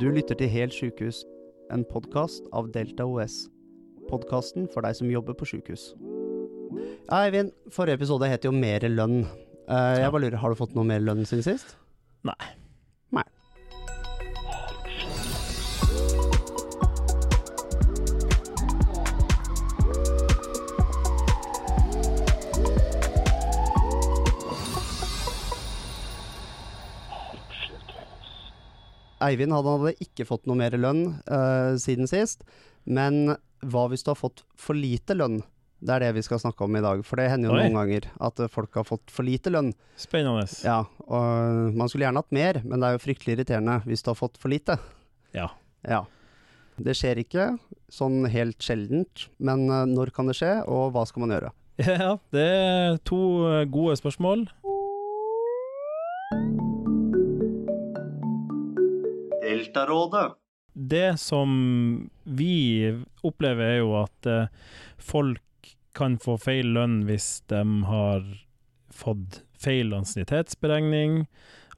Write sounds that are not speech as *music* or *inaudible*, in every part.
Du lytter til Helt sykehus, en podkast av Delta OS. Podkasten for deg som jobber på sykehus. Ja, Eivind, forrige episode het jo Mer lønn. Eh, jeg bare lurer, Har du fått noe mer lønn siden sist? Nei. Eivind hadde, hadde ikke fått noe mer lønn uh, siden sist, men hva hvis du har fått for lite lønn? Det er det vi skal snakke om i dag, for det hender jo Oi. noen ganger at eh, folk har fått for lite lønn. Spennende. Ja, og man skulle gjerne hatt mer, men det er jo fryktelig irriterende hvis du har fått for lite. Ja. Ja. Det skjer ikke sånn helt sjeldent, men eh, når kan det skje, og hva skal man gjøre? *laughs* ja, det er to gode spørsmål. Deltarådet. Det som vi opplever, er jo at eh, folk kan få feil lønn hvis de har fått feil ansiennitetsberegning,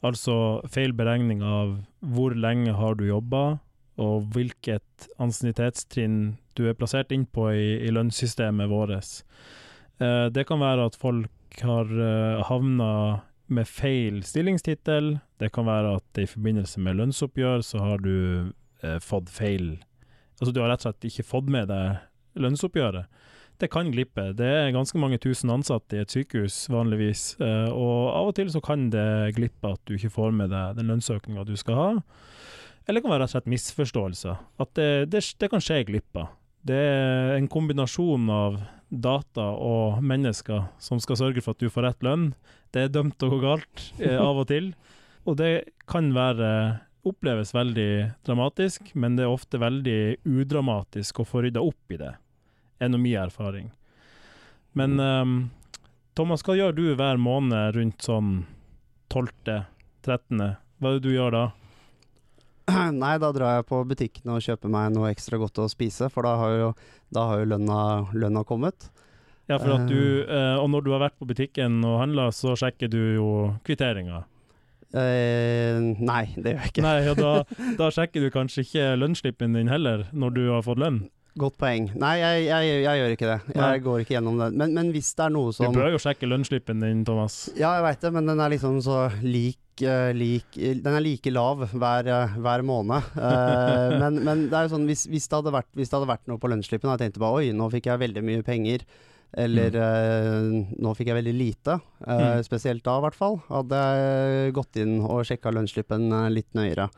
altså feil beregning av hvor lenge har du jobba, og hvilket ansiennitetstrinn du er plassert inn på i, i lønnssystemet vårt. Eh, det kan være at folk har uh, havna med feil stillingstittel. Det kan være at i forbindelse med lønnsoppgjør så har du eh, fått feil Altså du har rett og slett ikke fått med deg lønnsoppgjøret. Det kan glippe. Det er ganske mange tusen ansatte i et sykehus vanligvis, eh, og av og til så kan det glippe at du ikke får med deg den lønnsøkninga du skal ha. Eller det kan være rett og slett misforståelser. At det, det, det kan skje glipper. Det er en kombinasjon av data og mennesker som skal sørge for at du får rett lønn. Det er dømt til å gå galt eh, *laughs* av og til. Og det kan være oppleves veldig dramatisk, men det er ofte veldig udramatisk å få rydda opp i det, er nå min erfaring. Men um, Thomas, hva gjør du hver måned rundt sånn 12.-13.? Hva er det du gjør da? *clears throat* Nei, da drar jeg på butikken og kjøper meg noe ekstra godt å spise, for da har jo, da har jo lønna, lønna kommet. Ja, for at du, eh, og når du har vært på butikken og handla, så sjekker du jo kvitteringa. Uh, nei, det gjør jeg ikke. Nei, og da, *laughs* da sjekker du kanskje ikke lønnsslippen din heller, når du har fått lønn. Godt poeng. Nei, jeg, jeg, jeg gjør ikke det. Jeg Nei. går ikke gjennom det. Men, men hvis det er noe som Du bør jo sjekke lønnsslippen din, Thomas. Ja, jeg veit det, men den er liksom så lik, eh, lik Den er like lav hver, eh, hver måned. Eh, *laughs* men, men det er jo sånn, hvis, hvis, det hadde vært, hvis det hadde vært noe på lønnsslippen, og jeg tenkte bare oi, nå fikk jeg veldig mye penger. Eller uh, nå fikk jeg veldig lite. eh, Mm. Spesielt da, i hvert fall. Hadde jeg gått inn og sjekka lønnsslippen litt nøyere.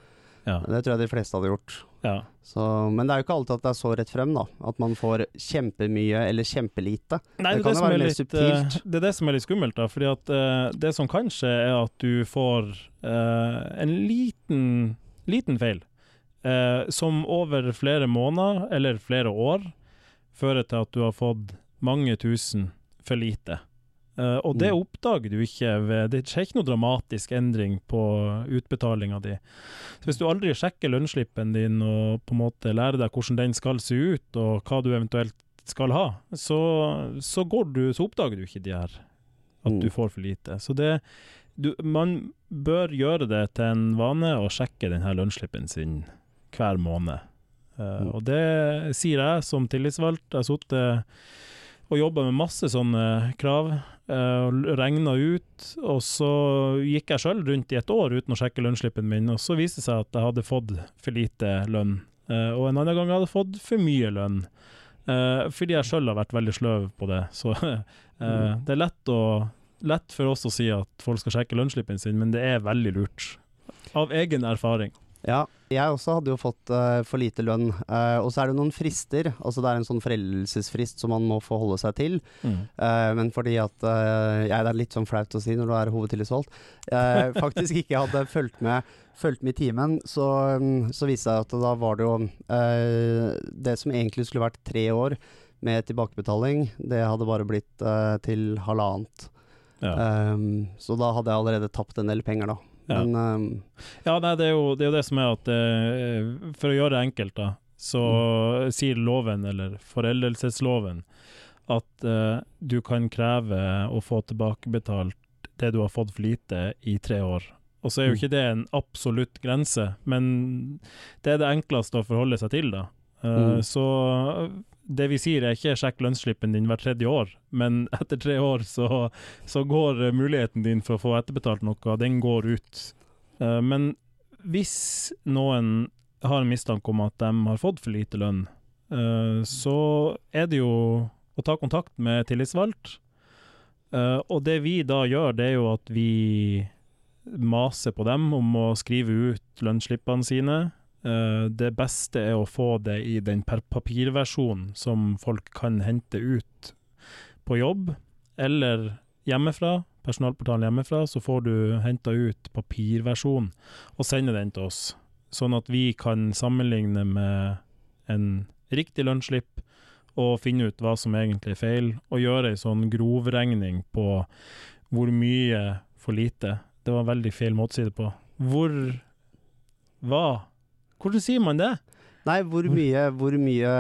Ja. Det tror jeg de fleste hadde gjort. ja. Så, men det er jo ikke alltid at det er så rett frem, da. At man får kjempemye eller kjempelite. Nei, Det det, kan jo være mer litt, subtilt. eh, det er det som er litt skummelt, da. Fordi at eh, det som kan skje, er at du får uh, en liten, liten feil. Uh, som over flere måneder, eller flere år, fører til at du har fått mange tusen for lite. Eh, og det Mm. oppdager du ikke ved Det skjer ikke noe dramatisk endring på utbetalinga di. Så hvis du aldri sjekker lønnsslippen din og på en måte lærer deg hvordan den skal se ut, og hva du eventuelt skal ha, så, så, går du, så oppdager du ikke de her at Mm. du får for lite. Så det du, Man bør gjøre det til en vane å sjekke denne lønnsslippen sin hver måned. Mm. og det sier jeg som tillitsvalgt. Jeg har sittet og jobba med masse sånne krav, eh, og regna ut. Og så gikk jeg sjøl rundt i et år uten å sjekke lønnsslippen min, og så viste det seg at jeg hadde fått for lite lønn. Eh, og en annen gang jeg hadde fått for mye lønn. Eh, fordi jeg sjøl har vært veldig sløv på det. Så *laughs* Mm. det er lett, å, lett for oss å si at folk skal sjekke lønnsslippen sin, men det er veldig lurt. Av egen erfaring. Ja, jeg også hadde jo fått uh, for lite lønn. Uh, og så er det noen frister. Altså det er en sånn foreldelsesfrist som man må forholde seg til. Eh, men fordi at ja, Det er litt sånn flaut å si når du er hovedtillitsvalgt. eh, *laughs* faktisk ikke hadde fulgt med, fulgt med i timen, så, um, så viste det seg at da var det jo Det som egentlig skulle vært tre år med tilbakebetaling, det hadde bare blitt til halvannet. Ja. Um, så da hadde jeg allerede tapt en del penger, da. Ja. Men um, Ja, nei, det er jo det, er jo det som er at eh, For å gjøre det enkelt, da, så sier loven, eller foreldelsesloven, at uh, du kan kreve å få tilbakebetalt det du har fått for lite i tre år. Og så er jo Mm. ikke det en absolutt grense, men det er det enkleste å forholde seg til, da. Uh, Mm. Så det vi sier er ikke sjekk lønnsslippen din hvert tredje år, men *laughs* etter tre år så, så går eh, muligheten din for å få etterbetalt noe, den går ut. Eh, Men hvis noen har en mistanke om at de har fått for lite lønn, eh, så er det jo å ta kontakt med tillitsvalgt. Og det vi da gjør, det er jo at vi maser på dem om å skrive ut lønnsslippene sine. Eh, det beste er å få det i den papirversjonen som folk kan hente ut på jobb, eller hjemmefra. Personalportalen hjemmefra, så får du henta ut papirversjonen og sende den til oss, sånn at vi kan sammenligne med en riktig lønnsslipp og finne ut hva som egentlig er feil, og gjøre ei sånn grovregning på hvor mye for lite. Det var en veldig feil måte å si det på. Hvor Hva? Hvordan sier man det? Nei, hvor mye, hvor mye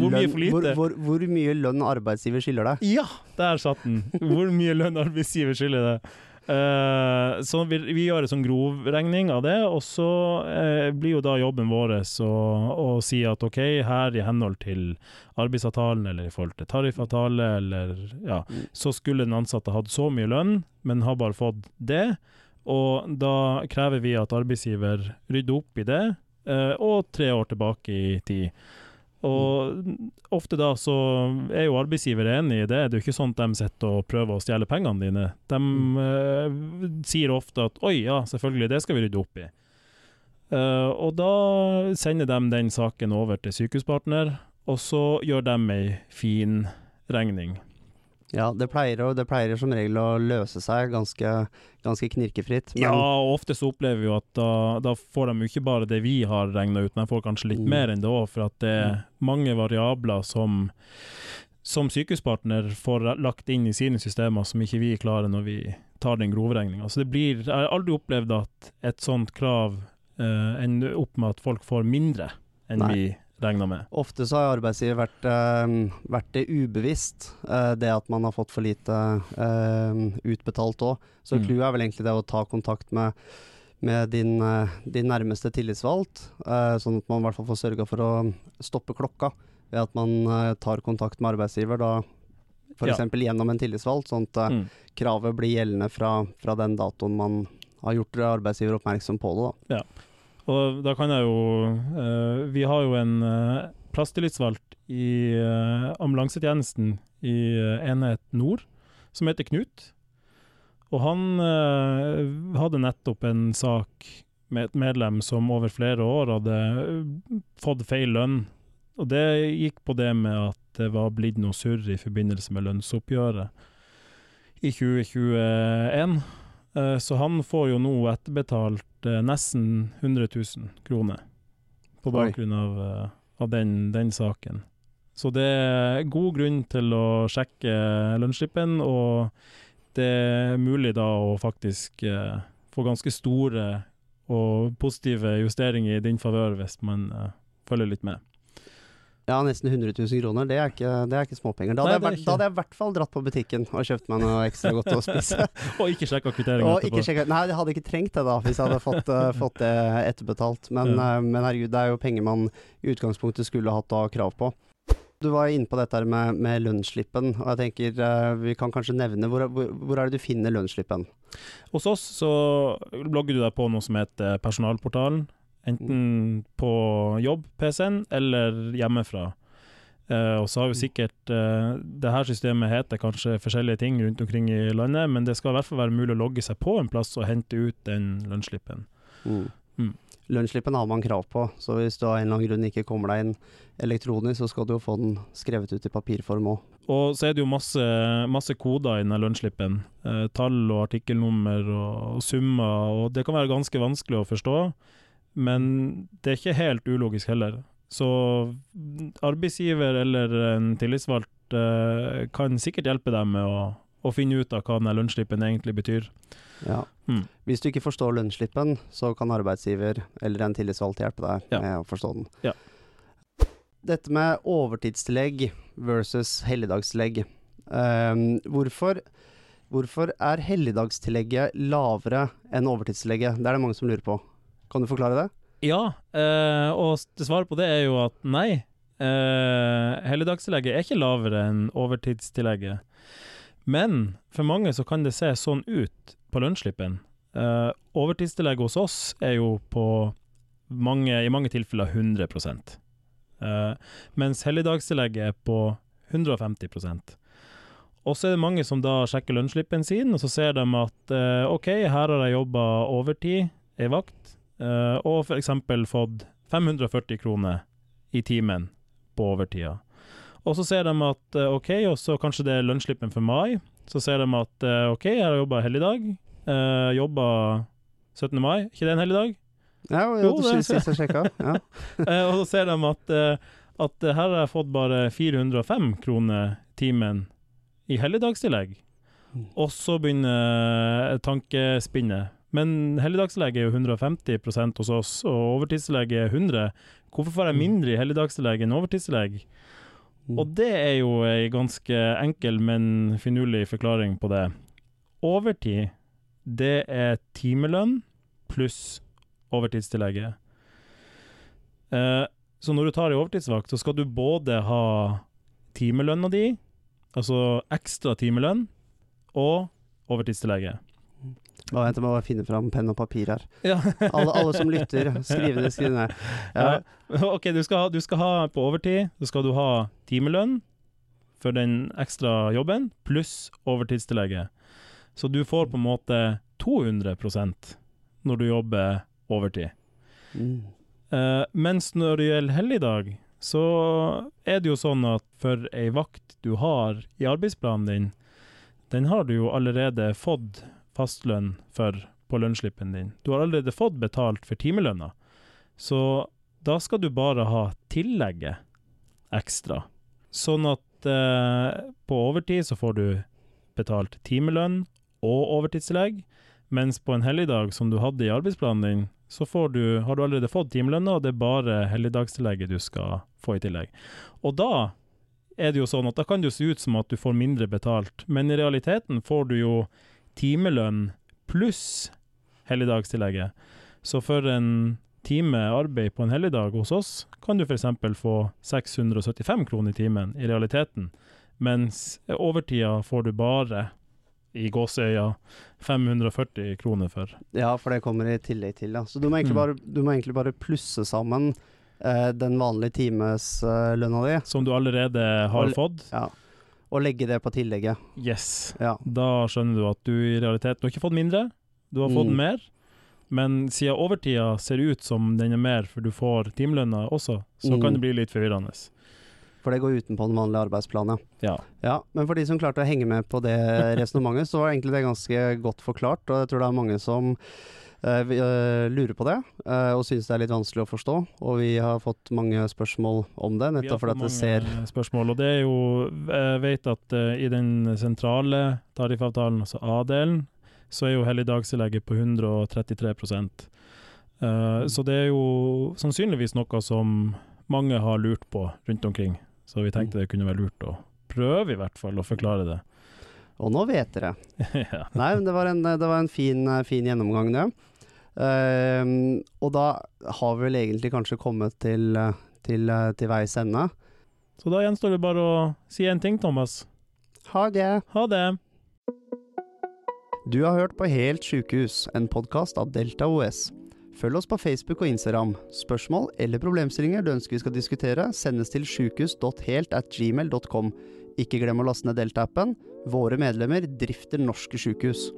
Hvor mye *laughs* lønn-? Hvor, hvor, hvor mye lønn arbeidsgiver skylder deg? Ja, der satt den! Hvor mye lønn arbeidsgiver skylder deg? Uh, så vi, vi gjør en sånn grovregning av det, og så uh, blir jo da jobben vår å, si at OK, her i henhold til arbeidsavtalen eller i forhold til tariffavtale, eller ja, Mm. så skulle den ansatte hatt så mye lønn, men har bare fått det. Og da krever vi at arbeidsgiver rydder opp i det, og tre år tilbake i tid. Og ofte da så er jo arbeidsgiver enig i det. Det er jo ikke sånn at de sitter og prøver å stjele pengene dine. De eh, sier ofte at 'oi, ja, selvfølgelig, det skal vi rydde opp i'. Uh, og da sender de den saken over til Sykehuspartner, og så gjør de ei fin regning. Ja, det pleier, å, det pleier som regel å løse seg ganske, ganske knirkefritt. Men Ja, og ofte så opplever vi at da, da får de jo ikke bare det vi har regna ut, men de får kanskje litt Mm. mer enn det òg, for at det er mange variabler som som sykehuspartner får lagt inn i sine systemer som ikke vi klarer når vi tar den grovregninga. Så det blir Jeg har aldri opplevd at et sånt krav eh, ender opp med at folk får mindre enn Nei. vi regna med. ofte så har arbeidsgiver vært, uh, vært det ubevisst, uh, det at man har fått for lite uh, utbetalt òg. Så Mm. clouet er vel egentlig det å ta kontakt med, med din, din nærmeste tillitsvalgt, sånn at man i hvert fall får sørga for å stoppe klokka ved at man tar kontakt med arbeidsgiver, da Ja. f.eks. gjennom en tillitsvalgt, sånn at Mm. kravet blir gjeldende fra, fra den datoen man har gjort arbeidsgiver oppmerksom på det. Da. Og da kan jeg jo uh, Vi har jo en uh, plasttillitsvalgt i uh, ambulansetjenesten i eh, Enhet Nord, som heter Knut. Og han eh, hadde nettopp en sak med et medlem som over flere år hadde eh, fått feil lønn. Og det gikk på det med at det var blitt noe surr i forbindelse med lønnsoppgjøret i 2021. Eh, Så han får jo nå etterbetalt eh, nesten 100 000 kroner på bakgrunn av, eh, av den, den saken. Så det er god grunn til å sjekke lønnsslippen, og det er mulig da å faktisk få ganske store og positive justeringer i din favør hvis man følger litt med. Ja, nesten 100 000 kroner. Det er ikke, det er ikke småpenger. Da Nei, hadde, jeg da hadde jeg i hvert fall dratt på butikken og kjøpt meg noe ekstra godt å spise. *laughs* Og ikke sjekka kvitteringa etterpå. ikke nei, jeg hadde ikke trengt det da, hvis jeg hadde fått, uh, *laughs* fått det etterbetalt. Men, Ja. uh, men herregud, det er jo penger man i utgangspunktet skulle hatt da krav på. Du var inne på dette med, med lønnsslippen, og jeg tenker uh, vi kan kanskje nevne hvor, hvor, hvor er det du finner lønnsslippen? Hos oss så logger du deg på noe som heter Personalportalen. Enten på jobb-PC-en eller hjemmefra. Uh, og så har jo sikkert uh, det her systemet heter kanskje forskjellige ting rundt omkring i landet, men det skal i hvert fall være mulig å logge seg på en plass og hente ut den lønnsslippen. Mm. Lønnsslippen har man krav på, så hvis du av en eller annen grunn ikke kommer deg inn elektronisk, så skal du jo få den skrevet ut i papirform òg. Og så er det jo masse, masse koder i denne lønnsslippen. Eh, tall og artikkelnummer og, og summer, og det kan være ganske vanskelig å forstå. Men det er ikke helt ulogisk heller. Så arbeidsgiver eller en tillitsvalgt eh, kan sikkert hjelpe deg med å, å finne ut av hva denne lønnsslippen egentlig betyr. Ja. Mm. Hvis du ikke forstår lønnsslippen, så kan arbeidsgiver eller en tillitsvalgt hjelpe deg Ja. med å forstå den. Ja. Dette med overtidstillegg versus helligdagstillegg. Um, hvorfor Hvorfor er helligdagstillegget lavere enn overtidstillegget? Det er det mange som lurer på. Kan du forklare det? Ja, eh, og svaret på det er jo at nei. Eh, helligdagstillegget er ikke lavere enn overtidstillegget. Men for mange så kan det se sånn ut på lønnsslippen. Eh, overtidstillegget hos oss er jo på mange, i mange tilfeller 100 eh, mens helligdagstillegget er på 150 og så er det mange som da sjekker lønnsslippen sin, og så ser de at eh, OK, her har jeg jobba overtid, ei vakt, eh, og f.eks. fått 540 kroner i timen på overtida. Og så ser de at eh, OK, og så kanskje det er lønnsslippen for mai. Så ser de at eh, OK, jeg har jobba helligdag. Uh, jobba 17. mai, ikke det en helligdag? Ja, jo, det sist jeg sjekka. *laughs* Ja. og så ser de at, at her har jeg fått bare 405 kroner timen i helligdagstillegg. Mm. Og så begynner tankespinnet. Men helligdagstillegg er jo 150 hos oss, og overtidstillegg er 100 Hvorfor får jeg mm. mindre i helligdagstillegg enn overtidstillegg? Mm. Og det er jo ei ganske enkel, men finurlig forklaring på det. Overtid, det er timelønn pluss overtidstillegget. Eh, så når du tar ei overtidsvakt, så skal du både ha timelønna di, Altså ekstra timelønn og overtidstillegget. Å, jeg må bare finne fram penn og papir her. Ja. *laughs* alle, alle, som lytter, skriv ned, skriv ned. Ja. Ja. OK, du skal, du skal, ha på overtid, så skal du ha timelønn for den ekstra jobben, pluss overtidstillegget. Så du får på en måte 200% når du jobber overtid. Mm. Uh, mens når det gjelder helligdag, så er det jo sånn at for ei vakt du har i arbeidsplanen din, den har du jo allerede fått fastlønn for på lønnsslippen din. Du har allerede fått betalt for timelønna, så da skal du bare ha tillegget ekstra. Sånn at eh, på overtid så får du betalt timelønn og overtidstillegg, mens på en helligdag som du hadde i arbeidsplanen din, så du, har du allerede fått timelønna, og det er bare helligdagstillegget du skal få i tillegg. Og da er det jo sånn at da kan det jo se ut som at du får mindre betalt, men i realiteten får du jo timelønn pluss helligdagstillegget. Så for en time arbeid på en helligdag hos oss, kan du f.eks. få 675 kroner i timen i realiteten, mens overtida får du bare i gåseøya 540 kroner for. Ja, for det kommer i tillegg til, ja. Så du må egentlig, mm. bare, du må egentlig bare, plusse sammen eh, den vanlige timeslønna eh, di. Som du allerede har fått? Ja. Og legge det på tillegget. Yes. Ja. Da skjønner du at du i realiteten Du har ikke fått mindre, du har fått mm. mer. Men siden overtida ser ut som den er mer, for du får timelønna også, så mm. kan det bli litt forvirrende. For det går utenpå den vanlige arbeidsplanen, ja. ja. Men for de som klarte å henge med på det *laughs* resonnementet, så var egentlig det ganske godt forklart. Og jeg tror det er mange som uh, lurer på det, uh, og synes det er litt vanskelig å forstå. Og vi har fått mange spørsmål om det, nettopp fordi det ser spørsmål, og det er jo Jeg vet at i den sentrale tariffavtalen, altså A-delen, så er jo helligdagstillegget på 133 uh, Så det er jo sannsynligvis noe som mange har lurt på rundt omkring. Så vi tenkte det kunne være lurt å prøve, i hvert fall, å forklare det. Og nå vet dere. *laughs* ja. Nei, men det var en, det var en fin, fin, gjennomgang, det. Uh, og da har vi vel egentlig kanskje kommet til, til, til veis ende. Så da gjenstår det bare å si én ting, Thomas. Ha det. Ha det. Du har hørt på Helt sjukehus, en podkast av Delta OS. Følg oss på Facebook og Instagram. Spørsmål eller problemstillinger du ønsker vi skal diskutere, sendes til sjukehus.helt at gmail.com. Ikke glem å laste ned Delta-appen. Våre medlemmer drifter norske sjukehus.